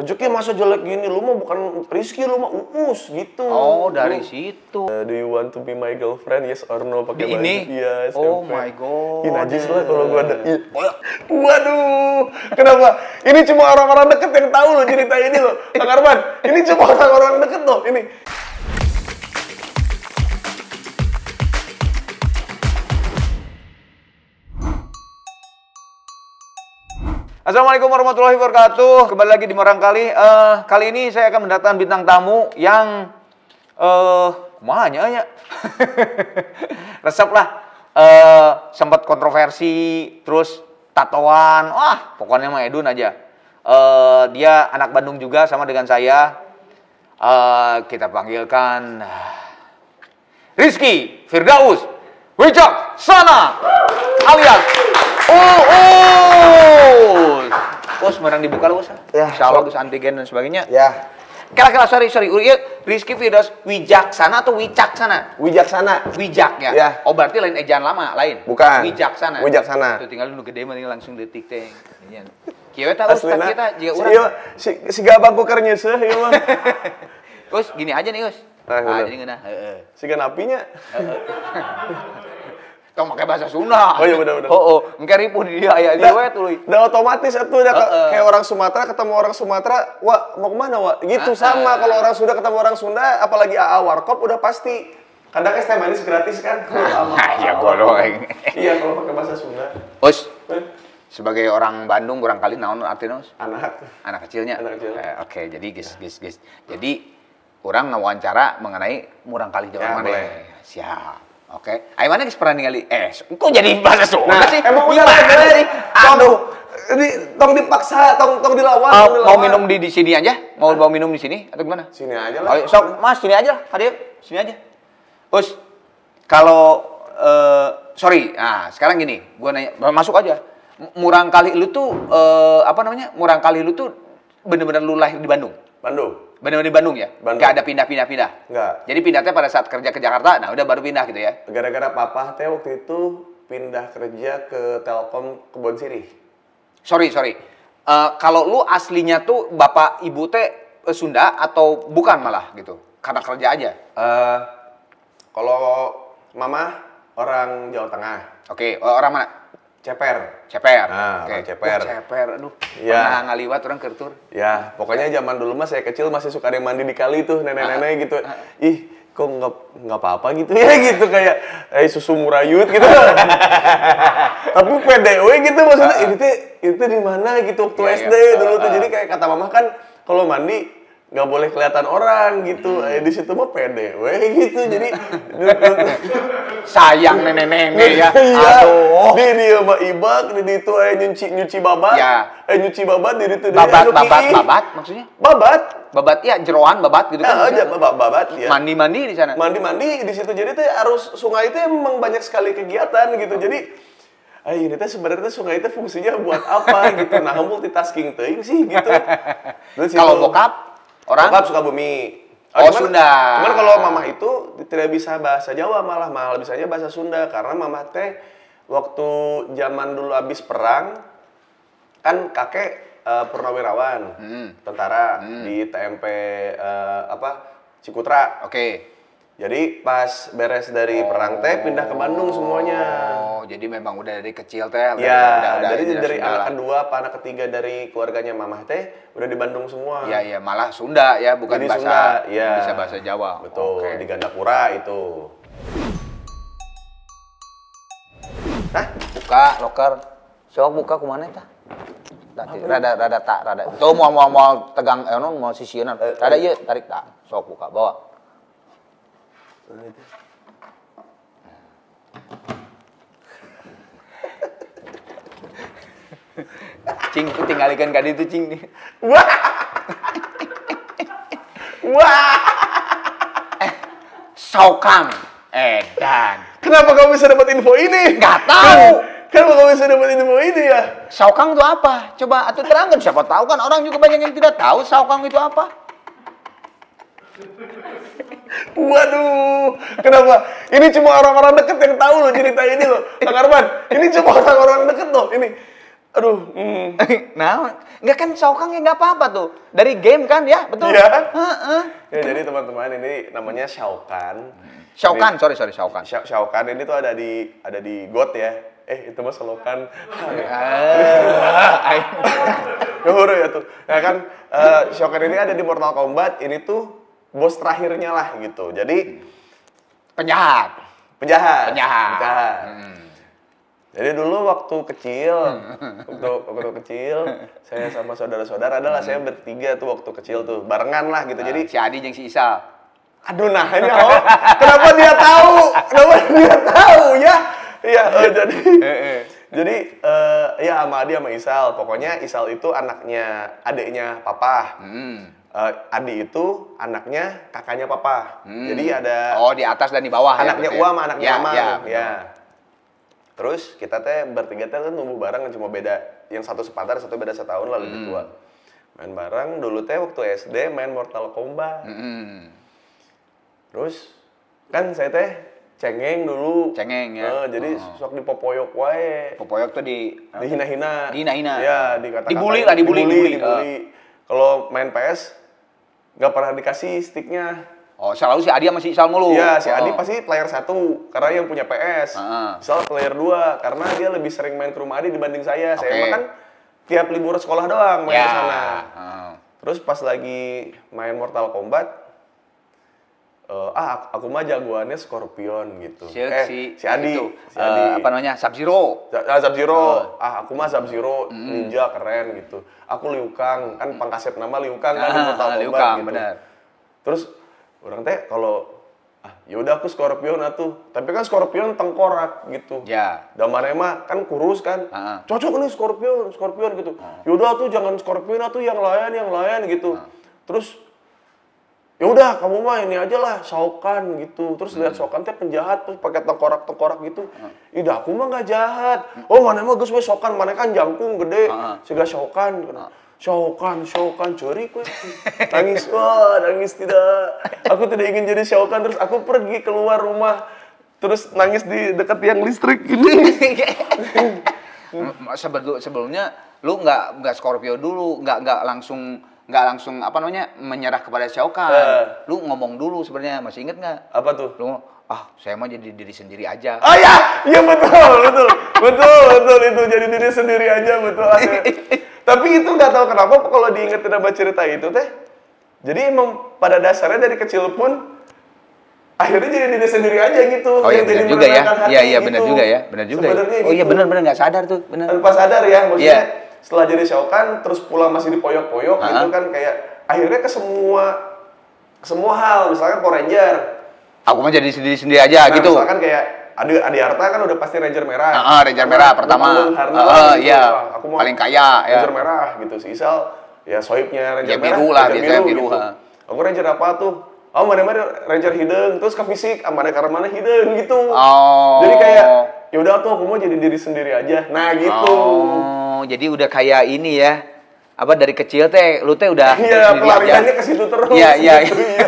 Rezeki masa jelek gini, lu mah bukan Rizky, lu mah Uus gitu. Oh, dari situ. Uh, do you want to be my girlfriend? Yes or no? Pakai ini? Iya, Oh SMP. my God. Ih, najis lah kalau gua ada. Ih, Waduh, kenapa? Ini cuma orang-orang deket yang tahu loh cerita ini loh, Kang Arman. Ini cuma orang-orang deket loh, ini. Assalamualaikum warahmatullahi wabarakatuh. Kembali lagi di Morang Kali. Eh, kali ini saya akan mendatangkan bintang tamu yang eh mana ya? Resep lah. Eh sempat kontroversi, terus tatoan. Wah, pokoknya mah Edun aja. Eh dia anak Bandung juga sama dengan saya. Eh kita panggilkan Rizky Firdaus Wicak Sana alias Uus. Us, merang dibuka lu, Us. Ya. Insya Allah, Gus, antigen dan sebagainya. Ya, Kira-kira, sorry, sorry. Iya, Rizky Firdaus Wijaksana atau Wicaksana? wijaksana. Wijak ya? Ya. Oh, berarti lain ejaan lama, lain? Bukan. Wijaksana. Wijaksana. Tuh, tinggal lu gede tinggal langsung detik teh. Iya. Kieu tah Us, Aslina, kita jika urang. iya, si, si gabang ku keur nyeuseh ieu mah. Us, gini aja nih, Us. Ah, Ah, bener. jadi ngeunah. Heeh. Si apinya. Tong pakai bahasa Sunda. Oh, iya, bener, bener. Oh, oh. Engke ripuh di dia aya dia we tuh. Udah otomatis itu udah ke- Heeh. kayak orang Sumatera ketemu orang Sumatera, wah mau ke mana wah? Gitu Heeh. sama kalau orang Sunda ketemu orang Sunda, apalagi AA Warkop udah pasti. Kadang es teh manis gratis kan? Kalau sama Ya, golong. Iya kalau pakai bahasa Sunda. Us, Eh, sebagai orang Bandung kurang kali naon artinya? Anak. Anak kecilnya. Anak kecil. Eh, Oke, jadi guys, guys, guys. Jadi orang ngawawancara mengenai murang kali Ya, jaman mana. Siap. Oke. Ayo mana geus pernah ningali? Eh, kok jadi bahasa Sunda Nah, sih? emang udah lah, sih? Tong, Aduh. ini tong dipaksa, tong tong dilawan. Tong mau minum di, di sini aja? Mau mau minum di sini atau gimana? Sini aja lah. Oh, sok, Mas, sini aja. Hadir, sini aja. Us, kalau eh, sorry, nah sekarang gini, gua nanya, masuk aja. Murang kali lu tuh eh, apa namanya? Murang kali lu tuh bener-bener lu lahir di Bandung. Bandung. Bener-bener di Bandung ya? Bandung. Nggak ada pindah-pindah-pindah? Nggak. Jadi pindahnya pada saat kerja ke Jakarta, nah udah baru pindah gitu ya? Gara-gara papa teh waktu itu pindah kerja ke Telkom Kebon Sirih. Sorry, sorry. Eh, kalau lu aslinya tuh bapak ibu teh eh, Sunda atau bukan malah gitu? Karena kerja aja? Eh, kalau mama orang Jawa Tengah, Oke, oh, orang mana? Ceper. Ceper. Ah, Oke. orang Ceper. Wah, ceper, aduh. Iya. Pernah ngaliwat orang kertur. Ya, pokoknya zaman dulu mah saya kecil masih suka ada yang mandi di kali tuh nenek-nenek gitu. Ih, kok nggak nggak apa-apa gitu ya gitu kayak eh susu murayut gitu. Tapi PDW gitu maksudnya ini itu teh di mana gitu waktu Iya, SD iya. dulu tuh. Ah, Jadi kayak kata mama kan kalau mandi nggak boleh kelihatan orang gitu. Eh di situ mah PDW gitu. Jadi Sayang nenek-nenek ya. Iya. Aduh. Di dia mah ibak, di itu eh nyuci nyuci babat. Ya. Eh nyuci babat di itu Babat, babat, babat maksudnya? Babat. Babat ya jeroan babat gitu Ya, kan. aja babat babat ya. Mandi-mandi di sana. Mandi-mandi di situ. Jadi tuh arus sungai itu emang banyak sekali kegiatan gitu. Jadi Ah, ini teh sebenarnya sungai itu fungsinya buat apa gitu. Nah, multitasking teuing sih gitu. Kalau bokap orang Bokap Sukabumi. Oh, Sunda. Cuman kalau mama itu tidak bisa bahasa Jawa malah malah bisanya bahasa Sunda karena mama teh waktu zaman dulu habis perang kan kakek eh, purnawirawan Hmm. tentara di TMP eh, apa Cikutra. Oke. Jadi pas beres dari perang teh pindah ke Bandung semuanya. Oh, jadi memang udah dari kecil teh. Ya, udah- udah dari dari anak kedua, apa anak ketiga dari keluarganya mamah teh udah di Bandung semua. Iya, iya, malah Sunda ya, bukan Jadi bahasa Sunda, iya. bisa bahasa Jawa. Betul, Oke. di Gandapura itu. Hah? buka loker sok buka kumana tah Tadi, rada rada tak rada tuh mau mau mau tegang eh non mau sisieun rada ieu tarik tak sok buka bawa cing ku tinggalikeun ka ditu cing Wah! Wah! saukam edan Kenapa kamu bisa dapat info ini? Nggak tahu. Kenapa kamu bisa dapat info ini ya? saukang itu apa coba atuh terangkan siapa tahu kan orang juga banyak yang tidak tahu saukang itu apa Waduh, kenapa? Ini cuma orang-orang deket yang tahu loh cerita ini loh, Kang Arman. Ini cuma orang-orang deket loh. Ini Aduh, hmm. nah, nggak kan Shao Kahn ya nggak apa-apa tuh. Dari game kan ya, betul? Iya. Heeh. Ya, jadi teman-teman ini namanya. Shao Kahn, sorry sorry Shao Kahn ini tuh ada di ada di God ya. Eh, itu mah selokan. Ah, Guru ya tuh. Ya kan eh, Shao Kahn ini ada di Mortal Kombat. Ini tuh bos terakhirnya lah gitu. Jadi penjahat. penjahat. Penjahat. Penjahat. Hmm. Jadi dulu waktu kecil, waktu waktu kecil, saya sama saudara-saudara adalah saya bertiga tuh waktu kecil tuh barengan lah gitu. Jadi si Adi yang si Isal. Aduh nah ini oh, kenapa dia tahu? Kenapa dia tahu ya? Iya, eh, jadi jadi eh, ya sama Adi sama Isal. Pokoknya Isal itu anaknya adiknya papa. Hmm. Eh, Adi itu anaknya kakaknya papa. Jadi ada Oh, di atas dan di bawah ya, anaknya berarti Ua ya? sama anaknya ya, Amang. Ya, Ya. Terus kita teh bertiga teh kan tumbuh bareng cuma beda yang satu sepantar, satu beda setahun lah Hmm. tua. Main bareng dulu teh waktu SD main Mortal Kombat. Mm-mm. Terus kan saya teh cengeng dulu. Cengeng, ya. Eh, jadi Oh. sok dipopoyok wae. Popoyok tuh di Dihina-hina. Dihina-hina. Iya, dikata Dibully lah, dibully, dibully. dibully. Kalau main PS nggak pernah dikasih sticknya. Oh, selalu si Adi sama si Isal mulu. Iya, si Adi Oh. pasti player satu karena yang punya PS. Heeh. Misal player 2 karena dia lebih sering main ke rumah Adi dibanding saya. Saya Oke. mah kan tiap libur sekolah doang main ya. ke sana. Heeh. Terus pas lagi main Mortal Kombat eh, ah aku mah jagoannya Scorpion gitu. Si, eh, si, si Adi, itu, si eh, Adi. apa namanya? Sub Zero. Sub Zero, ah aku mah Sub Zero ninja keren gitu. Aku Liu Kang, kan pangkaset nama Liu Kang kan di Ah, Mortal Liu Kombat Kang, gitu. benar. Terus orang teh kalau ah yaudah aku Scorpion atuh. Tapi kan Scorpion tengkorak gitu. Ya. Damane mah kan kurus kan. Ah. Cocok nih Scorpion, Scorpion gitu. Yaudah tuh jangan Scorpion atuh yang lain, yang lain gitu. Terus ya udah kamu mah ini aja lah Shao Kahn gitu. Terus lihat Shao Kahn teh penjahat terus pakai tengkorak-tengkorak gitu. Ih dah aku mah nggak jahat. Oh mana mah Shao Kahn, mana kan jangkung gede. Shao Kahn. Shao Kahn, Shao Kahn, curi gue. Nangis, wah nangis tidak. Aku tidak ingin jadi Shao Kahn. Terus aku pergi keluar rumah. Terus nangis di dekat tiang listrik gini. M- sebelu- sebelumnya lu nggak nggak Scorpio dulu, nggak nggak langsung nggak langsung apa namanya menyerah kepada Shao Kahn. Eh. Lu ngomong dulu sebenarnya masih inget nggak? Apa tuh? Lu ah saya mah jadi diri sendiri aja. Oh ya, iya betul, betul, betul, betul itu jadi diri sendiri aja betul. Ada. Tapi itu nggak tahu kenapa kalau diingetin sama cerita itu teh. Jadi emang pada dasarnya dari kecil pun akhirnya jadi diri sendiri aja gitu. Oh iya yang jadi benar juga ya. Iya iya benar gitu. juga ya. Benar juga. Ya. Oh iya gitu. benar benar nggak sadar tuh, benar. Tanpa sadar ya, maksudnya Iya. Setelah jadi Shao Kahn terus pulang masih dipoyok-poyok gitu Ah. kan kayak akhirnya ke semua ke semua hal, misalkan Power Ranger. Aku mah jadi sendiri sendiri aja Nah, gitu. Misalkan kayak Adi, Adi Harta kan udah pasti Ranger merah. Ah, ah, Ranger merah pertama. Harna Ah, lah ah, gitu. iya. Aku mau Paling kaya, ya. Ranger merah gitu. Si Isal ya sohibnya Ranger Ya, merah. biru lah, Ranger biasanya biru, gitu. Aku Ranger apa tuh? Oh, mana mana Ranger hidung, terus ke fisik, mana karena mana hidung gitu. Oh. Jadi kayak ya udah tuh aku mau jadi diri sendiri aja. Nah, gitu. Oh, jadi udah kayak ini ya. Apa dari kecil teh lu teh udah Iya, pelariannya aja. ke situ terus. Iya, iya, gitu, iya.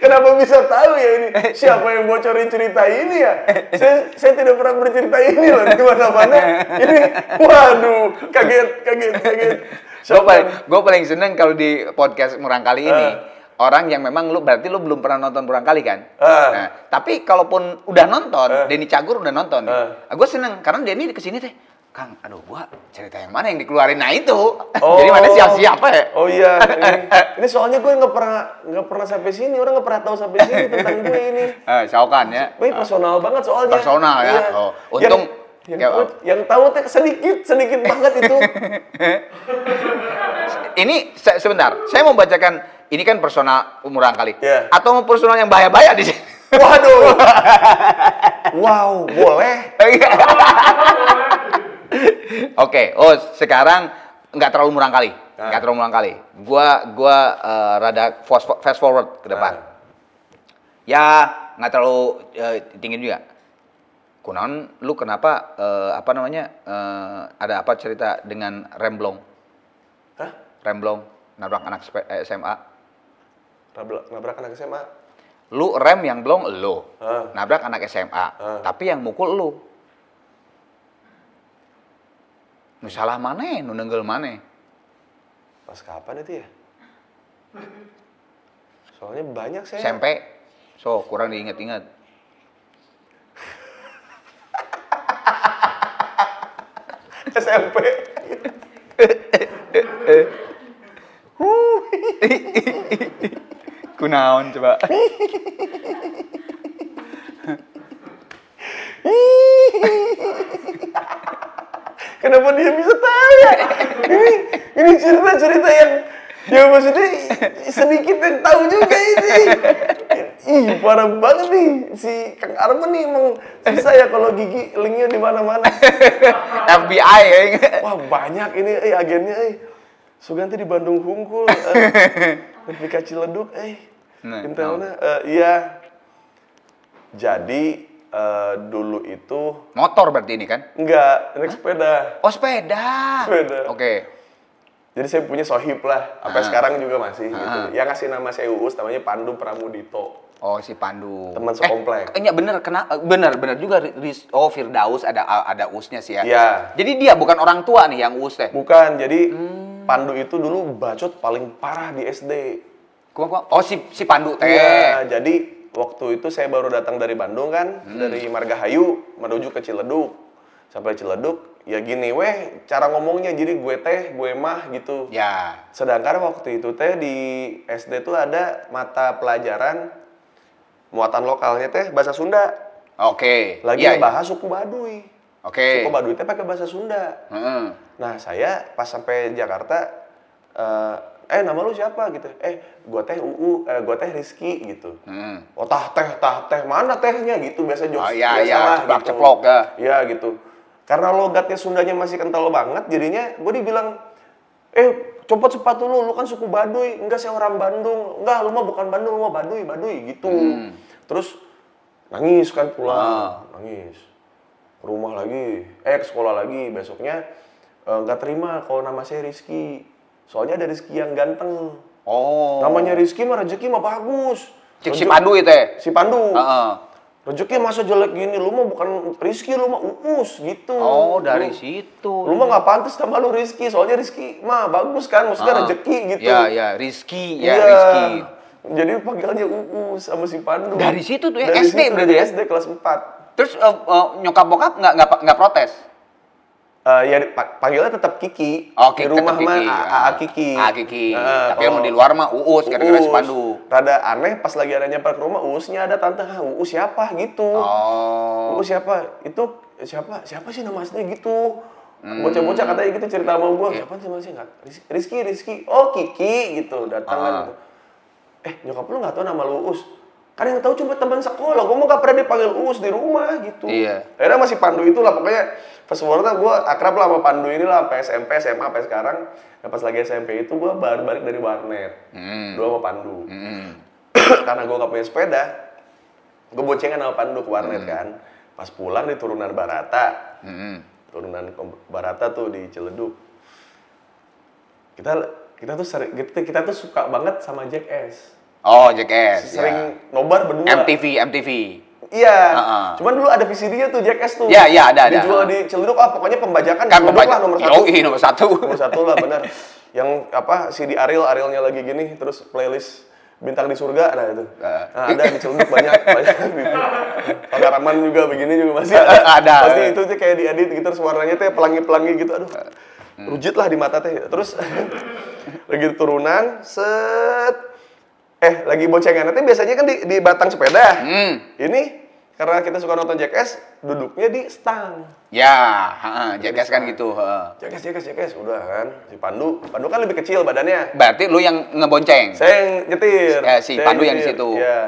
Kenapa bisa tahu ya ini? Siapa yang bocorin cerita ini ya? Saya, saya tidak pernah bercerita ini loh di mana-mana. Ini, waduh, kaget, kaget, kaget. Gue paling, gua paling seneng kalau di podcast Murang Kali ini orang yang memang lu berarti lu belum pernah nonton Murang Kali kan? Ah. Nah, tapi kalaupun udah nonton, Ah. Denny Cagur udah nonton. Ah. gue seneng karena Denny ke sini teh, Kang, aduh gua cerita yang mana yang dikeluarin? Nah itu, Oh. jadi mana siapa-siapa ya? Oh iya, ini, ini soalnya gue nggak pernah nggak pernah sampai sini, orang nggak pernah tahu sampai sini tentang gue ini. Eh, ya. Wih, personal banget soalnya. Personal ya? Iya. Oh, untung- yang, ya, yang, tahu, yang tahu teh sedikit, sedikit banget itu. Ini se- sebentar, saya mau bacakan ini kan personal Murang Kali. Iya. Atau mau personal yang bahaya-bahaya di sini? Waduh. wow, boleh. Oke, oh sekarang nggak terlalu murang kali, Nah. nggak terlalu murang kali. Gua gua eh, rada fast, forward ke depan. Nah. Ya nggak terlalu eh, tinggi juga. Kunaon, lu kenapa eh, apa namanya eh, ada apa cerita dengan remblong? Hah? Remblong nabrak anak sepe- eh, SMA. Nabrak, nabrak anak SMA? Lu rem yang blong lu. Hah? Nabrak anak SMA. Ah. Tapi yang mukul lu. Nu salah mana? Nu nenggel mana? Pas kapan itu ya? Soalnya banyak saya. SMP. So, kurang diingat-ingat. SMP. Kunaon coba. Kenapa dia bisa tahu ya? Ini, ini cerita-cerita yang ya maksudnya sedikit yang tahu juga ini. Ih, parah banget nih si Kang Arman nih emang susah ya kalau gigi linknya di mana-mana. FBI ya. Wah banyak ini, eh agennya, eh. Suganti di Bandung Hungkul, eh. Revika Ciledug, eh. Nah, Intelnya, eh, iya. Jadi eh, dulu itu Motor berarti ini kan? enggak naik sepeda. Oh, sepeda. Sepeda. Oke. Jadi saya punya sohib lah, sampai Ah. sekarang juga masih. Ah. Gitu. Yang ngasih nama saya Uus, namanya Pandu Pramudito. Oh, si Pandu. Teman sekomplek. Eh, iya bener, kena, eh, bener, bener juga. Ris- Oh, Firdaus ada ada usnya sih ya. Iya. Jadi dia bukan orang tua nih yang us teh. Bukan, jadi Hmm. Pandu itu dulu bacot paling parah di SD. Kuma- kuma- Oh, si si Pandu teh. Iya, jadi waktu itu saya baru datang dari Bandung kan, Hmm. dari Margahayu menuju ke Ciledug. Sampai Ciledug, ya gini weh, cara ngomongnya jadi gue teh, gue mah gitu. Ya. Sedangkan waktu itu teh di SD tuh ada mata pelajaran muatan lokalnya teh bahasa Sunda. Oke. Lagi Iya, iya. bahas suku Baduy. Oke. Suku Baduy teh pakai bahasa Sunda. Heeh. Nah, saya pas sampai Jakarta eh, eh nama lu siapa gitu. Eh, gua teh UU, eh, gua teh Rizky gitu. Heeh. Oh, tah teh, tah teh, mana tehnya gitu biasa jokes. Oh, iya, biasa iya, lah, ceplok-ceplok, ya. Iya gitu. Karena logatnya Sundanya masih kental banget, jadinya gue dibilang, eh copot sepatu lu, lu kan suku Baduy. Enggak, saya orang Bandung. Enggak, lu mah bukan Bandung, lu mah Baduy, Baduy gitu. Terus nangis kan pulang, nangis. Ke rumah lagi, eh ke sekolah lagi. Besoknya eh, nggak terima kalau nama saya Rizky. Soalnya ada Rizky yang ganteng. Oh. Namanya Rizky mah rezeki mah bagus. Cik si Pandu itu ya? Si Pandu. Heeh. Rezeki masa jelek gini, lu mah bukan Rizky, lu mah Uus gitu. Oh, dari Lu- situ. Lu mah nggak pantas sama lu Rizky, soalnya Rizky mah bagus kan, maksudnya Heeh. rezeki gitu. Ya, ya, Rizky, ya Iya. Rizky. Jadi panggilnya Uus sama si Pandu. Dari situ tuh ya, Dari SD situ, berarti ya? SD kelas 4. Terus eh, eh, nyokap bokap nggak nggak nggak protes? Eh, ya pa- panggilnya tetap Kiki. Oh, di rumah mah Kiki. A- Ah. A- Kiki. Ah, Kiki. Heeh, Tapi yang kalau- di luar mah Uus, gara-gara si. Pandu. Rada aneh pas lagi ada nyamper ke rumah, Uusnya ada tante, "Hah, Uus siapa gitu. Oh. Uus siapa? Itu siapa? Siapa sih nama aslinya gitu? Hmm. Bocah-bocah katanya gitu cerita sama gua. Siapa sih aslinya? Nggak- Rizky, Rizky. Oh, Kiki gitu. Datang Ah. gitu. Eh, nyokap lu nggak tahu nama lu Uus? Kan yang tahu cuma teman sekolah. Gua mah nggak pernah dipanggil Uus di rumah gitu. Iya. Akhirnya masih Pandu itu lah pokoknya forward gue akrab lah sama Pandu ini lah sampai SMP, SMA, sampai sekarang. Nah, pas lagi SMP itu gue baru balik dari warnet. Hmm. Dua sama Pandu. Hmm. Karena gue gak punya sepeda, gue boncengan sama Pandu ke warnet Hmm. kan. Pas pulang di turunan Barata, Hmm. turunan Barata tuh di Ciledug. Kita kita tuh sering kita, kita tuh suka banget sama Jackass. Oh, Jackass. Sering ya. nobar berdua. MTV, MTV. Iya. Heeh. Cuman dulu ada VCD-nya tuh Jackass tuh. Iya, iya, ada, ada. Dijual di Ciledug ah pokoknya pembajakan Kan pembaca- lah nomor satu. Yoi, nomor satu. nomor satu lah benar. Yang apa CD Ariel Arielnya lagi gini terus playlist bintang di surga nah itu. Eh. Nah, ada di Ciledug banyak banyak. Pengalaman juga begini juga masih ada. Ada. Pasti itu tuh kayak diedit gitu terus warnanya tuh pelangi-pelangi gitu aduh. Hmm. Rujit lah di mata teh. Terus lagi turunan set eh lagi boncengan nanti biasanya kan di, di batang sepeda. Hmm. Ini karena kita suka nonton Jackass, duduknya di stang. Ya, Jackass kan gitu. Jackass, Jackass, Jackass, udah kan. Si Pandu, Pandu kan lebih kecil badannya. Berarti lu yang ngebonceng. Saya yang nyetir. Eh, si Saya Pandu yang di nyetir. situ. Iya.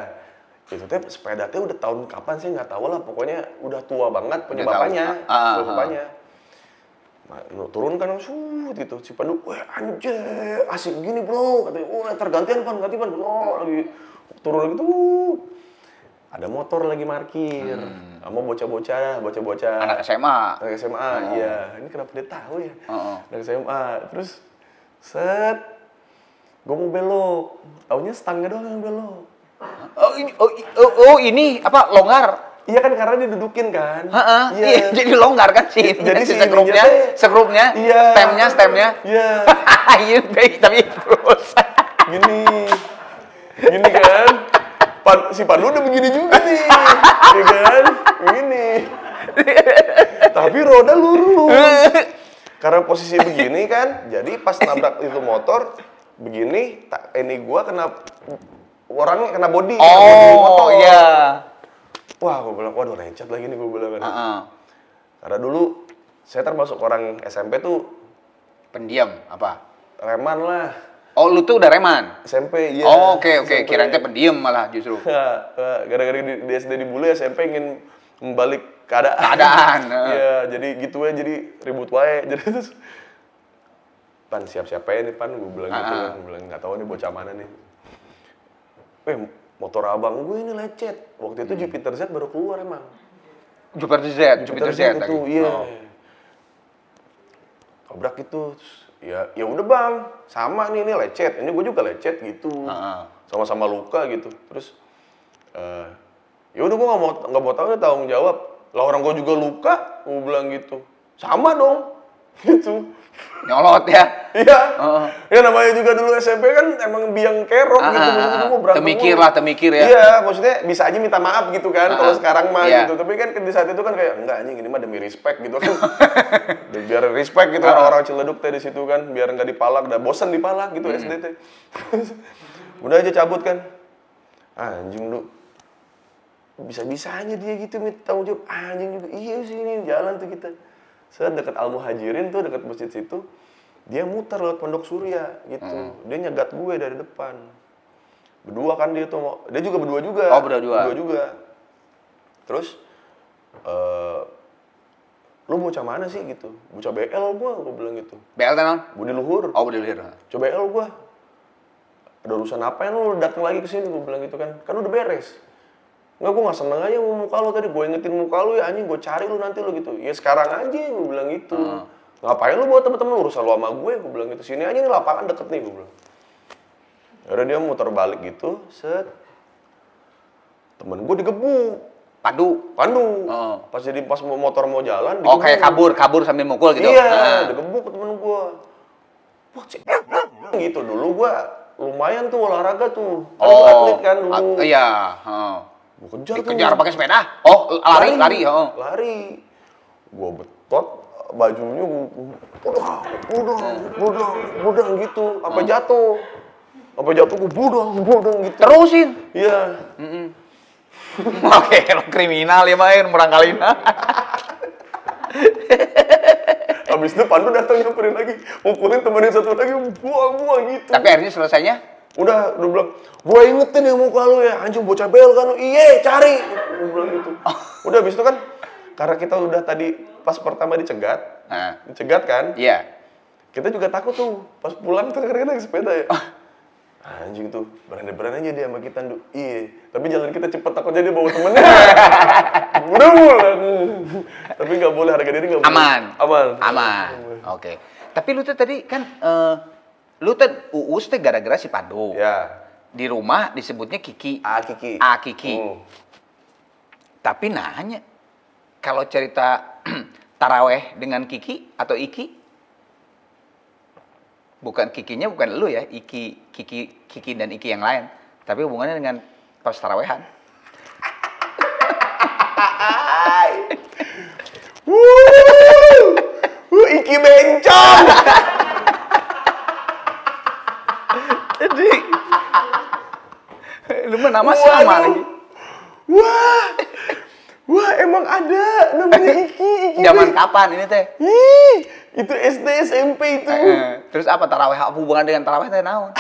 Itu teh sepeda teh udah tahun kapan sih nggak tahu lah. Pokoknya udah tua banget punya tahu. bapaknya. Ah, ah, punya ah. Nah, turun kan shoot gitu. Si Pandu, wah anjir, asik gini bro. Katanya, wah tergantian pan, ganti pan. Oh, lagi turun lagi tuh. Ada motor lagi parkir. Sama bocah-bocah, bocah-bocah. Hmm. Anak SMA. Anak SMA, Oh. iya. Ini kenapa dia tahu ya? Oh. Anak SMA. Terus, set. Gue mau belok. Taunya stangnya doang yang belok. Oh, ini, oh, oh, oh, ini apa longgar? Iya kan karena didudukin kan. Heeh, Iya. iya, jadi longgar kan sih. Jadi si sekrupnya, sekrupnya, Iya. stemnya, stemnya. Iya. Iya, baik, tapi terus. Gini. Gini kan. Pan, si Pandu udah begini juga nih. Iya kan? Begini. Tapi roda lurus. Karena posisi begini kan, jadi pas nabrak itu motor begini, tak, ini gua kena orangnya kena body, kena body motor. Oh, iya. Wah, gue bilang, waduh lecet lagi nih gue bilang kan. Heeh. Karena dulu saya termasuk orang SMP tuh Pendiam apa? reman lah. Oh, lu tuh udah reman. SMP, iya. oh, oke oke, SMP. kirain pendiam malah justru. Gara-gara di, di SD dibully, SMP ingin membalik keadaan. Keadaan. Iya, jadi gitu ya, jadi ribut wae. Jadi terus, Pan siap-siap aja nih Pan, gue bilang gitu Ah, ah. kan. Gue bilang, nggak tahu nih bocah mana nih. Eh, motor abang gue ini lecet. Waktu Hmm. itu Jupiter Z baru keluar emang. Jupiter Z, Jupiter Z itu, lagi. iya. Oh. Tabrak itu, ya ya udah bang, sama nih ini lecet, ini gue juga lecet gitu, Ah, sama-sama luka gitu. Terus, eh ya udah gue nggak mau nggak mau tahu tanggung jawab. Lah orang gue juga luka, gue bilang gitu, sama dong, gitu. Nyolot ya. Iya, Heeh. ya namanya juga dulu SMP kan emang biang kerok Ah, gitu, ah, maksudnya ah. gue berantem Temikir lah, temikir ya. Iya, maksudnya bisa aja minta maaf gitu kan, Ah, kalau ah. sekarang mah Iya. gitu. Tapi kan di saat itu kan kayak enggak anjing ini mah demi respect gitu kan. biar respect gitu Ah. orang-orang Ciledug teh di situ kan, biar nggak dipalak, udah bosen dipalak gitu Hmm. SD teh. Udah aja cabut kan. Anjing lu. Bisa-bisanya dia gitu minta tanggung jawab. Anjing juga. Iya sih ini jalan tuh kita. Saya dekat Al Muhajirin tuh dekat masjid situ. Dia muter lewat Pondok Surya gitu. Hmm. Dia nyegat gue dari depan. Berdua kan dia tuh mau, dia juga berdua juga. Oh, berdua-dua. Berdua juga. Terus eh lu bocah mana sih gitu? Bocah BL gua, gua bilang gitu. BL tenan? Budi luhur. Oh, udah lihat. Coba BL gua. Ada urusan apa yang lu datang lagi ke sini gua bilang gitu kan. Kan udah beres. Enggak, gua nggak seneng aja sama muka lu tadi. Gua ingetin muka lu ya anjing, gua cari lu nanti lu gitu. Ya sekarang aja gua bilang gitu. Ngapain lu buat temen-temen urusan lu sama gue? Gua bilang gitu. Sini aja nih lapangan deket nih gua bilang. Yaudah dia muter balik gitu, set. Temen gue digebuk. Pandu. Pandu. Oh. Pas jadi pas motor mau jalan, Oh, kayak kabur, kabur sambil mukul gitu. Iya, Ah. digebuk temen gua. Wah, cek. gitu dulu gua lumayan tuh olahraga tuh. Kan gua atlet kan dulu. Ah, iya. heeh. Gua kejar tuh. Dikejar pakai sepeda. Oh, lari, lari, heeh. Lari. Gua betot bajunya gua budang, budang, budang, budang gitu, sampai jatuh. Sampai jatuh gua budang, budang gitu. Terusin. Iya. Oke, lo kriminal ya main merangkalin. Habis itu Pandu datang nyamperin lagi, mukulin temenin satu lagi, buang-buang gitu. Tapi akhirnya selesainya udah udah bilang gue ingetin ya muka lu ya anjing bocah bel kan lu. Iye cari. Gue bilang gitu. Udah habis itu kan karena kita udah tadi pas pertama dicegat Nah, dicegat kan? Iya. kita juga takut tuh pas pulang tuh karena naik sepeda ya. Anjing tuh berani-berani aja dia sama kita Ndu. iya tapi jalan kita cepet takutnya dia bawa temennya. Udah pulang tapi nggak boleh harga diri nggak boleh. Aman. aman. Aman. Oke. Tapi lu tuh tadi kan eh, lu tuh uus tuh gara-gara si Pandu. ya Di rumah disebutnya Kiki. A Kiki A Kiki. Hmm. Tapi nanya, kalau cerita taraweh dengan Kiki atau Iki, bukan Kikinya bukan lu ya, Iki, Kiki, Kiki dan Iki yang lain, tapi hubungannya dengan pas tarawehan. Wuh, Iki bencong. lu mah nama Waduh. sama lagi. Wah, wah emang ada namanya Iki. Iki Zaman Ben- kapan ini teh? Ih, itu SD SMP itu. Eh, terus apa taraweh? Apa hubungan dengan taraweh teh naon?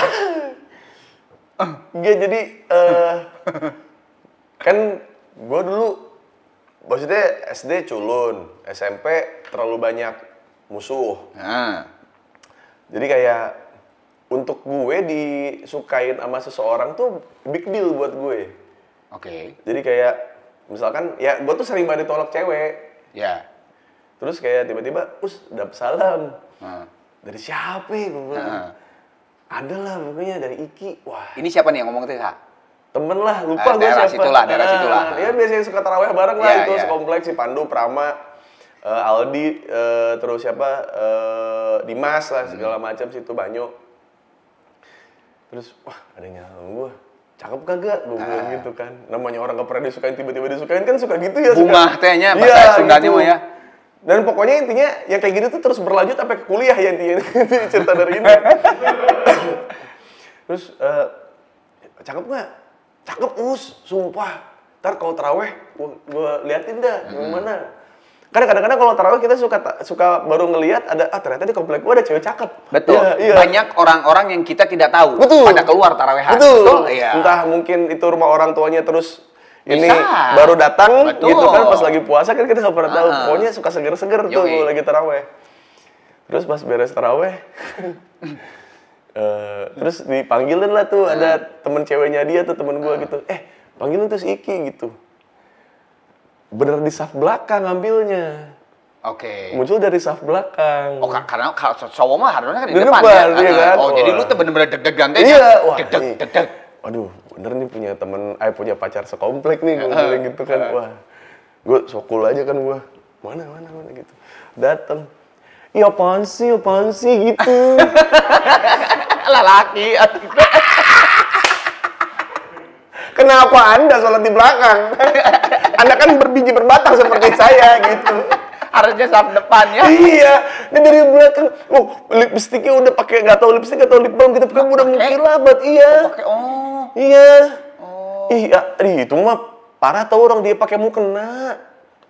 Iya jadi eh kan gua dulu maksudnya SD culun, SMP terlalu banyak musuh. Nah, Jadi kayak untuk gue disukain sama seseorang tuh big deal buat gue. oke. Jadi kayak misalkan ya gue tuh sering banget ditolak cewek. Ya. Terus kayak tiba-tiba, us, dapet salam. Nah. Dari siapa ya? Gue bilang. Ada lah pokoknya dari Iki. Wah, Ini siapa nih yang ngomong teh, temen lah lupa Ah, gue daerah siapa situlah, daerah Nah, situlah. ya biasanya suka taraweh bareng lah Iya, itu iya. sekompleks si Pandu Prama eh, Aldi eh, terus siapa eh, Dimas lah segala Hmm. macam situ Banyo terus wah ada yang gue cakep kagak? Gue bilang Ah. gitu kan. Namanya orang gak pernah disukain tiba-tiba disukain kan suka gitu ya Bunga tehnya, bahasa Sundanya mah ya. dan pokoknya intinya yang kayak gitu tuh terus berlanjut sampai ke kuliah ya intinya. Cerita dari ini. Terus eh, cakep nggak? Cakep us. Sumpah. Ntar kalau teraweh gua liatin dah gimana karena kadang-kadang kalau teraweh kita suka suka baru ngelihat ada ah ternyata di komplek gua ada cewek cakep Betul. Iya, iya. Banyak orang-orang yang kita tidak tahu Betul. pada keluar tarawehan. Betul. Iya. Entah mungkin itu rumah orang tuanya terus ini Bisa. baru datang Betul. gitu kan pas lagi puasa kan kita nggak pernah tahu. Ah. Pokoknya suka seger-seger tuh lagi taraweh. Terus pas beres taraweh eh, terus dipanggilin lah tuh ada temen ceweknya dia tuh temen gua gitu. Eh, panggilin tuh si Iki gitu. Bener di saf belakang ngambilnya. Oke. Muncul dari saf belakang. Oh, ka- karena kalau cowok mah harusnya kan di, Di depan, depan, ya. iya Ah, kan? Oh, jadi Wah. lu tuh bener-bener deg-degan teh. Iya, wah. Deg-deg, ini- deg-deg. Waduh, bener nih punya temen, eh punya pacar sekomplek nih, gue bilang gitu kan. Wah, gue sokul aja kan gue. Mana, mana, mana gitu. Dateng. Iya apaan sih, apaan sih gitu. Lelaki. Kenapa anda sholat di belakang? anda kan berbiji berbatang seperti saya gitu. harusnya saf depan ya. iya, dia dari belakang. Oh, lipstiknya udah pakai nggak tahu lipstik atau lip balm gitu, kan udah mengkilabat. Iya, Oke, oh. iya. Oh. Iya, ih, itu mah parah tau orang dia pakai mukena.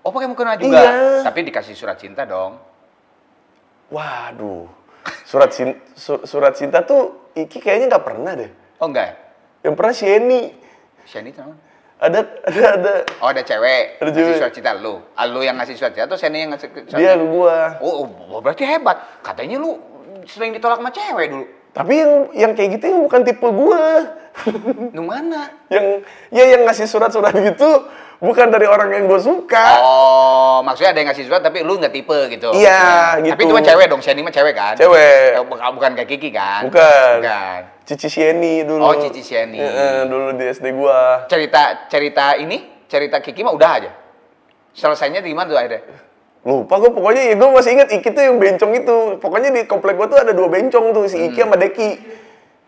Oh, pakai mukena juga. Iya. Tapi dikasih surat cinta dong. Waduh, surat cinta, surat cinta tuh Iki kayaknya nggak pernah deh. Oh, enggak ya? Yang pernah Sheni. Itu namanya? Ada, ada, ada. Oh, ada cewek. Ada ngasih cewek. surat cinta lu. Ah, lu yang ngasih surat cinta atau Shani yang ngasih surat Dia ke cinta? gua. Oh, oh, berarti hebat. Katanya lu sering ditolak sama cewek dulu. Tapi yang yang kayak gitu yang bukan tipe gua. Lu mana? yang ya yang ngasih surat-surat gitu bukan dari orang yang gua suka. Oh, maksudnya ada yang ngasih surat tapi lu nggak tipe gitu. Iya, Tapi gitu. itu mah cewek dong, Shani mah cewek kan? Cewek. Eh, Bukan, bukan kayak Kiki kan? Bukan. Bukan. Cici Sheni dulu. Oh, Cici Sheni. Heeh, dulu di SD gua. Cerita cerita ini, cerita Kiki mah udah aja. Selesainya di mana tuh akhirnya? Lupa gua pokoknya ya gua masih ingat Iki tuh yang bencong itu. Pokoknya di komplek gua tuh ada dua bencong tuh, si Iki sama Deki.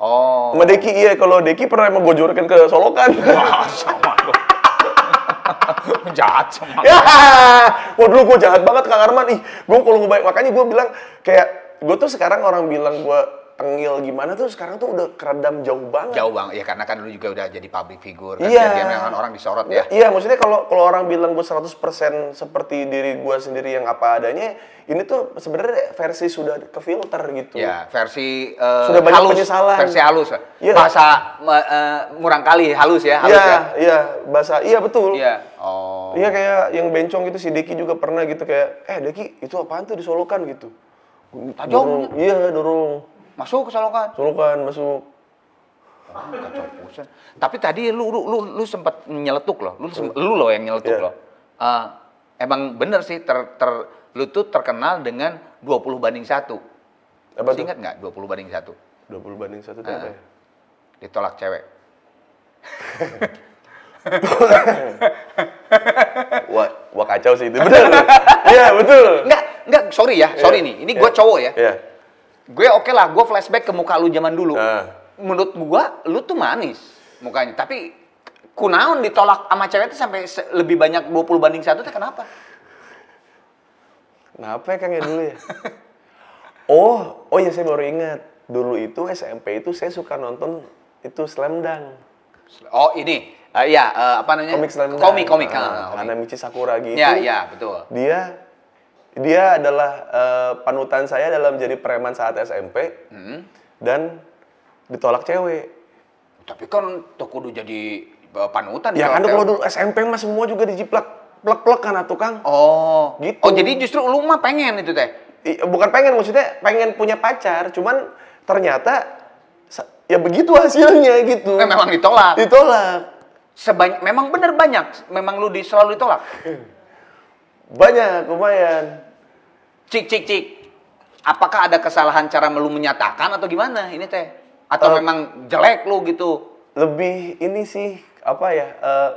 Oh. Sama Deki iya, kalau Deki pernah emang gue jorekin ke Solokan. Wah, sama. Jahat sama ya, wah dulu gue jahat banget Kang Arman. Ih, gue kalau ngebayang, makanya gue bilang kayak gue tuh sekarang orang bilang gue tengil gimana tuh sekarang tuh udah keredam jauh banget. Jauh bang, ya karena kan lu juga udah jadi public figure kan, Iya. jadi memang orang disorot ya. Iya, maksudnya kalau kalau orang bilang gue 100% seperti diri gue sendiri yang apa adanya, ini tuh sebenarnya versi sudah ke filter gitu. Ya, versi eh, Sudah banyak halus, penyesalan. versi halus. Iya. Bahasa eh, murang kali halus ya, halus Iya, ya. iya, bahasa iya betul. Iya. Oh. Iya kayak yang bencong gitu si Deki juga pernah gitu kayak eh Deki itu apaan tuh disolokan gitu. Tajam. Dorong, iya dorong. Masuk ke Solokan. Solokan masuk. Oh, kacau pusen. Tapi tadi lu lu lu, lu sempat nyeletuk loh. Lu sem- lu loh yang nyeletuk Iya. loh. Eh, emang bener sih ter, ter lu tuh terkenal dengan 20 banding 1. Apa Masih ingat nggak 20 banding 1? 20 banding satu tuh Ah. apa ya? Ditolak cewek. Wah, wah kacau sih itu. Betul. Iya, betul. Enggak, enggak, sorry ya, sorry Iya. nih. Ini gue cowok ya. Iya. Gue oke lah, gue flashback ke muka lu zaman dulu. Ah. Menurut gue, lu tuh manis mukanya. Tapi kunaon ditolak sama cewek itu sampai lebih banyak 20 banding 1 itu kenapa? Kenapa ya Kang ya dulu ya? Oh, oh ya saya baru ingat. Dulu itu SMP itu saya suka nonton itu Slam Dunk. Oh ini, Eh, ya eh, apa namanya? Komik Slam Dunk. Komik, komik. Ah, ah, komik. Hanamichi Sakura gitu. Ya, ya, betul. Dia dia adalah eh, panutan saya dalam jadi preman saat SMP Hmm. dan ditolak cewek. Tapi kan tuh kudu jadi eh, panutan. Ya kan kalau dulu SMP mah semua juga dijiplak plek-plek kan atuh Kang. Oh, Gitu. Oh, jadi justru lu mah pengen itu teh. Bukan pengen maksudnya pengen punya pacar, cuman ternyata ya begitu hasilnya gitu. Eh, memang ditolak. Ditolak. Sebanyak, memang bener banyak. Memang lu di, selalu ditolak. Banyak, lumayan. Cik, cik, cik. Apakah ada kesalahan cara lu menyatakan atau gimana ini teh? Atau Eh. memang jelek lu gitu? lebih ini sih apa ya? eh,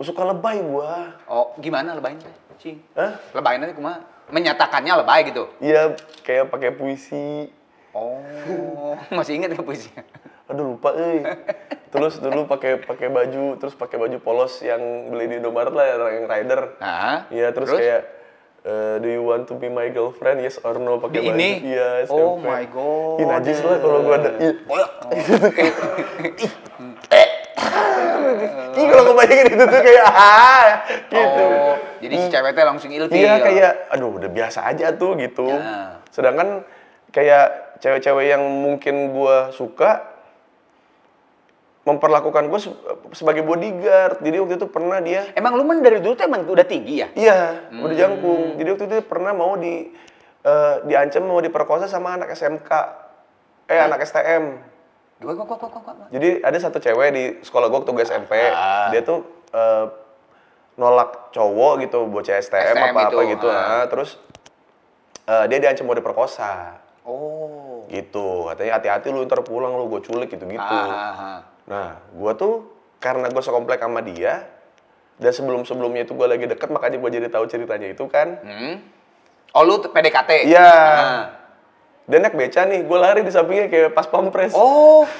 suka lebay gua. Oh, gimana lebayin teh? Cing. Hah? Lebayin teh kumaha? Menyatakannya lebay gitu. Iya, kayak pakai puisi. Oh, masih ingat nggak puisinya? Aduh lupa euy. Terus dulu pakai pakai baju, terus pakai baju polos yang beli di Indomaret lah yang rider. Nah, Iya, terus, kayak eh, do you want to be my girlfriend? Yes or no pakai baju. ini? Iya, Oh SMP. my God. Ih, najis lah kalau gua ada. Ih, kalau kebayangin itu tuh kayak ah gitu. Oh, jadi si cewek teh langsung ilfil. Iya kayak aduh udah biasa aja tuh gitu. Ya. Sedangkan kayak cewek-cewek yang mungkin gua suka memperlakukan gue sebagai bodyguard. Jadi waktu itu pernah dia Emang lu men dari dulu tuh emang udah tinggi ya? Iya, Hmm. udah jangkung. Jadi waktu itu pernah mau di eh, diancam mau diperkosa sama anak SMK. Eh, anak STM. Gua gua gua gua gua. Jadi ada satu cewek di sekolah gua waktu gue SMP. Ah. Dia tuh eh, nolak cowok gitu, bocah STM, STM apa-apa itu, gitu. ah. Ah, terus eh, dia diancam mau diperkosa. Oh. Gitu. Katanya hati-hati lu ntar pulang lu gue culik gitu-gitu. Ah, ah, ah. Nah, gua tuh karena gue sekomplek sama dia, dan sebelum-sebelumnya itu gue lagi deket, makanya gue jadi tahu ceritanya itu kan. Hmm. Oh, lu PDKT? Iya. Ah. Dia naik beca nih, gue lari di sampingnya kayak pas pampres. Oh,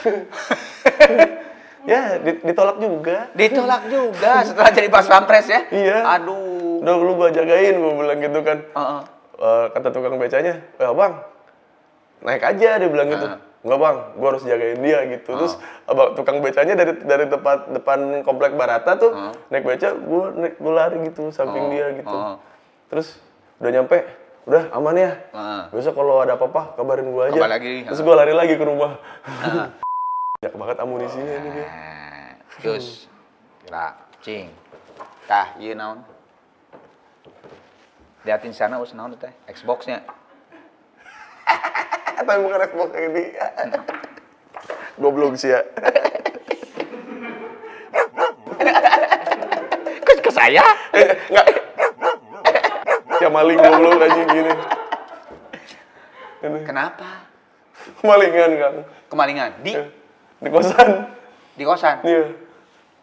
Ya, di- ditolak juga. ditolak juga setelah jadi pas pampres ya? Iya. Aduh. Udah lu gue jagain, gue bilang gitu kan. Heeh. Eh, kata tukang becanya, ya bang, naik aja dia bilang gitu. Ah. Enggak bang, gue harus jagain dia gitu. Terus abang tukang becanya dari dari tempat depan komplek Barata tuh Ah. naik beca, gue gue lari gitu samping Oh, dia gitu. oh. Terus udah nyampe, udah aman ya. Besok kalau ada apa-apa kabarin gue aja. Kabar lagi, Terus ah. gue lari lagi ke rumah. Banyak banget amunisinya ini dia. Terus kira cing. Tah, ieu naon? Liatin sana us naon teh? Xbox-nya. Tapi bukan Xbox yang ini. Goblok sih ya. Ke, ke saya? Enggak. Ya maling goblok aja gini. Ini. Kenapa? Malingan kan. Kemalingan di Di kosan. di kosan. Iya.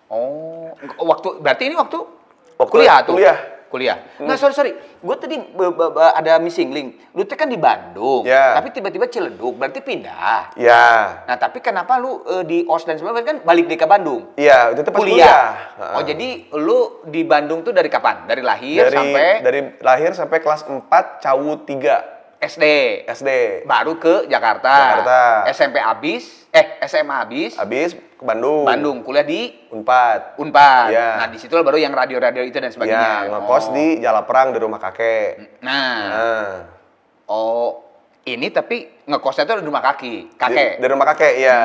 Oh, waktu berarti ini waktu Waktu kuliah tuh. kuliah. Kuliah. Nggak, sorry, sorry. Gue tadi ada missing link. Lu tuh kan di Bandung. Ya. Tapi tiba-tiba Ciledug, berarti pindah. Ya. Nah, tapi kenapa lu eh, di OS dan sebagainya kan balik deh ke Bandung? Iya, itu pas kuliah. kuliah. Heeh. Oh, jadi lu di Bandung tuh dari kapan? Dari lahir dari sampai dari lahir sampai kelas 4 Cawu 3 SD. SD. Baru ke Jakarta. Jakarta. SMP habis, eh SMA habis, Habis ke Bandung. Bandung kuliah di Unpad. Unpad. Iya. Nah, di situ baru yang radio-radio itu dan sebagainya. Iya, ngekos Oh. di Jalaprang di rumah kakek. Nah, Nah, oh ini tapi ngekosnya tuh di rumah kaki, kakek. Di, di rumah kakek, iya.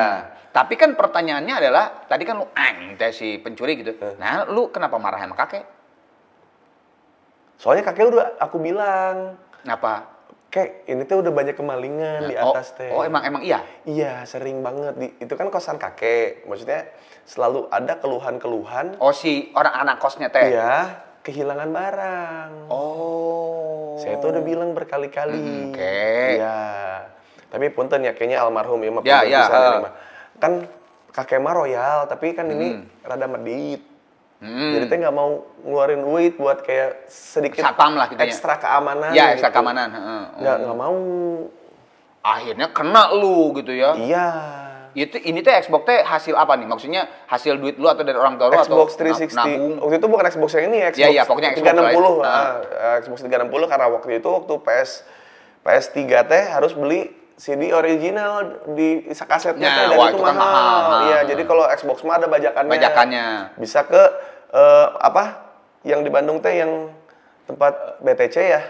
Tapi kan pertanyaannya adalah tadi kan lu ang teh si pencuri gitu. Eh. Nah, lu kenapa marah sama kakek? Soalnya kakek udah aku bilang, Kenapa? Kek, ini tuh udah banyak kemalingan di oh, atas teh. oh, emang emang iya. Iya, sering banget. Di, itu kan kosan kakek. Maksudnya selalu ada keluhan-keluhan. Oh si orang anak kosnya teh. Iya, kehilangan barang. Oh. Saya tuh udah bilang berkali-kali. Hmm, oke. Iya. Tapi punten ya, kayaknya almarhum ya, Ya, ya, ini mah. Kan kakek mah royal, tapi kan ini rada medit. Hmm. Jadi teh nggak mau ngeluarin duit buat kayak sedikit Satpam lah gitu ya. ekstra keamanan. Ya, ekstra gitu. keamanan. heeh. Nggak nggak mau. Akhirnya kena lu gitu ya. Iya. Itu ini teh Xbox teh hasil apa nih? Maksudnya hasil duit lu atau dari orang tua lu atau Xbox 360. na- nabung? Waktu itu bukan Xbox yang ini, Xbox Iya, iya, pokoknya Xbox 360. lain. ah, eh, Xbox 360 karena waktu itu waktu PS PS3 teh harus beli CD original di kasetnya Ya, teh dan wah, itu itu kan mahal. mahal. Iya, jadi kalau Xbox mah ada bajakannya. Bajakannya. Bisa ke eh, apa? Yang di Bandung teh yang tempat BTC ya.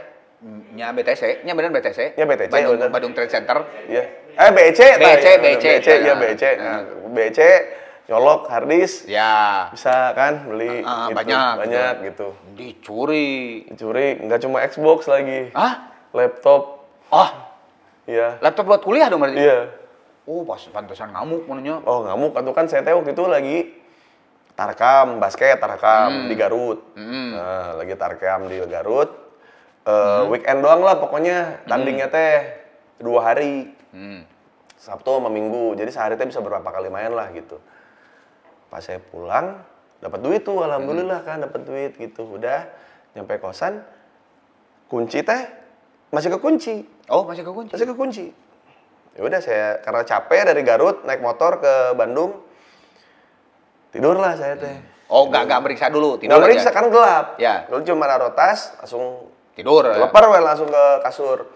Nya BTC, nya bener BTC. Ya, BTC, Bandung, bener. Bandung Trade Center. Iya. Eh BC, BC, ya. BC. BC, iya Nah, BC. nah. BC nyolok harddisk Ya. bisa kan beli Ah, gitu. banyak, banyak gitu. Dicuri. Dicuri, nggak cuma Xbox lagi. Hah? Laptop, Oh, iya. laptop buat kuliah dong berarti? Iya. Oh, pas pantesan ngamuk mananya. Oh ngamuk, atau kan saya teh waktu itu lagi tarkam, basket tarkam di Garut. Hmm. Nah, lagi tarkam di Garut. Eh, Weekend doang lah pokoknya tandingnya teh dua hari. Hmm. Sabtu sama Minggu. Jadi sehari teh bisa berapa kali main lah gitu. Pas saya pulang, dapat duit tuh, alhamdulillah kan dapat duit gitu. Udah nyampe kosan, kunci teh masih kekunci, Oh, masih kekunci. masih kekunci. Ya udah saya karena capek dari Garut naik motor ke Bandung, tidurlah saya teh. Oh, nggak nggak meriksa dulu, tidur Nggak meriksa aja. kan gelap. Ya. Dulu cuma naruh tas, langsung Tidur. ya. Lepar we langsung ke kasur.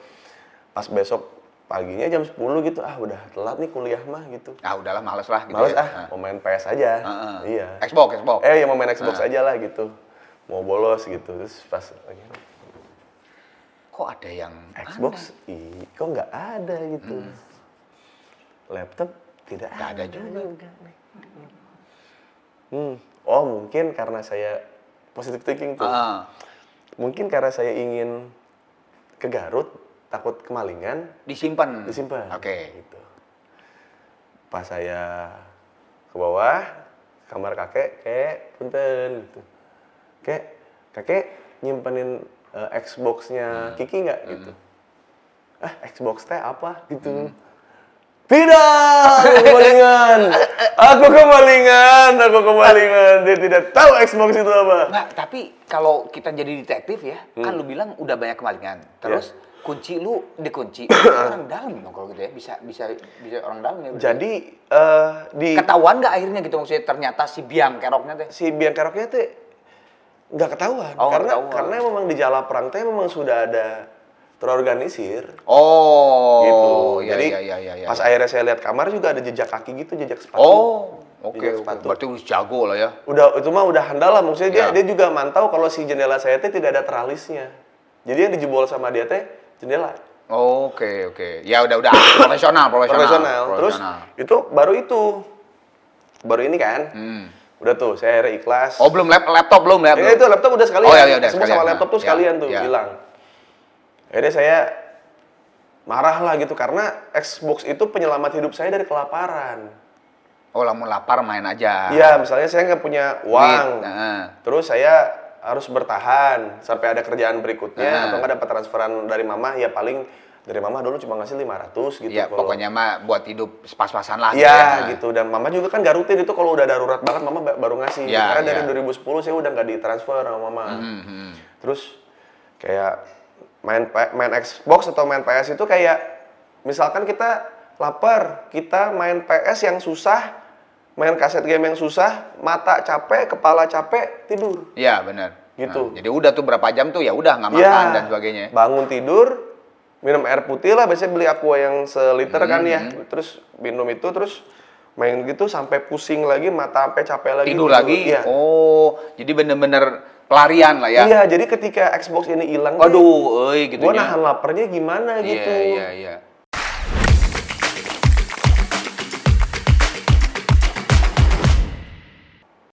Pas besok paginya jam 10 gitu, ah udah telat nih kuliah mah gitu. Ah, udahlah males lah gitu Males ya. ah, mau main PS aja. Heeh. Iya. Xbox, Xbox. Eh ya mau main Xbox aja lah gitu. Mau bolos gitu. Terus pas lagi Kok ada yang Xbox, ih, kok nggak ada gitu. Laptop tidak Nggak ada juga. Hmm. Oh mungkin karena saya positive thinking tuh. Ah, Mungkin karena saya ingin ke Garut, takut kemalingan, disimpan. disimpan. Oke. Gitu. Pas saya ke bawah, kamar kakek, kek, punten gitu. Kek, kakek nyimpenin eh, Xbox-nya Kiki nggak gitu? Ah, Xbox teh apa gitu? Tidak, aku kemalingan. Aku kemalingan, aku kemalingan. Dia tidak tahu Xbox itu apa. Nggak, tapi kalau kita jadi detektif ya, kan Hmm. lu bilang udah banyak kemalingan. Iya. Terus kunci lu dikunci orang dalam dong kalau gitu ya. Bisa bisa bisa orang dalam ya. berarti. Jadi eh, di ketahuan nggak akhirnya gitu maksudnya ternyata si biang keroknya teh. si biang keroknya teh nggak ketahuan Oh, karena ketahuan. karena memang di jala perang teh memang sudah ada terorganisir Oh, gitu. iya, Jadi iya, iya, iya, iya. pas akhirnya saya lihat kamar juga ada jejak kaki gitu, jejak sepatu. Oh, oke, oke. sepatu. Berarti lu jago lah ya. Udah itu mah udah handal lah maksudnya dia Ya. dia juga mantau kalau si jendela saya teh tidak ada tralisnya. Jadi yang dijebol sama dia teh jendela. Oke, oke. Ya udah udah profesional, profesional. Profesional. Terus Profesional. itu baru itu. Baru ini kan. Hmm. Udah tuh saya akhirnya ikhlas. Oh, belum lap laptop belum ya? Ya, itu laptop udah sekalian. Oh, iya, iya, udah Semua sekalian. sama laptop tuh Ya, sekalian tuh ya. hilang. Akhirnya saya marah lah gitu karena Xbox itu penyelamat hidup saya dari kelaparan. Oh, lamun lapar main aja. Iya, misalnya saya nggak punya uang, nah. terus saya harus bertahan sampai ada kerjaan berikutnya Nah. atau nggak dapat transferan dari mama, ya paling dari mama dulu cuma ngasih 500 gitu. Iya, kalau- pokoknya mah buat hidup pas-pasan lah. Iya ya. gitu dan mama juga kan gak rutin itu kalau udah darurat banget mama ba- baru ngasih Iya, karena dari iya. 2010 saya udah nggak ditransfer sama mama Hmm, hmm. terus kayak main main Xbox atau main PS itu kayak misalkan kita lapar kita main PS yang susah main kaset game yang susah mata capek kepala capek tidur Iya, benar. Gitu. Nah, jadi udah tuh berapa jam tuh ya udah nggak makan Iya. dan sebagainya. bangun tidur minum air putih lah biasanya beli aqua yang seliter kan ya Hmm. terus minum itu terus main gitu sampai pusing lagi mata sampai capek lagi Tidur lagi. iya Oh, jadi bener-bener pelarian lah ya. iya jadi ketika Xbox ini hilang Waduh, euy gitu gue ya. nahan laparnya gimana Iya, gitu iya, iya.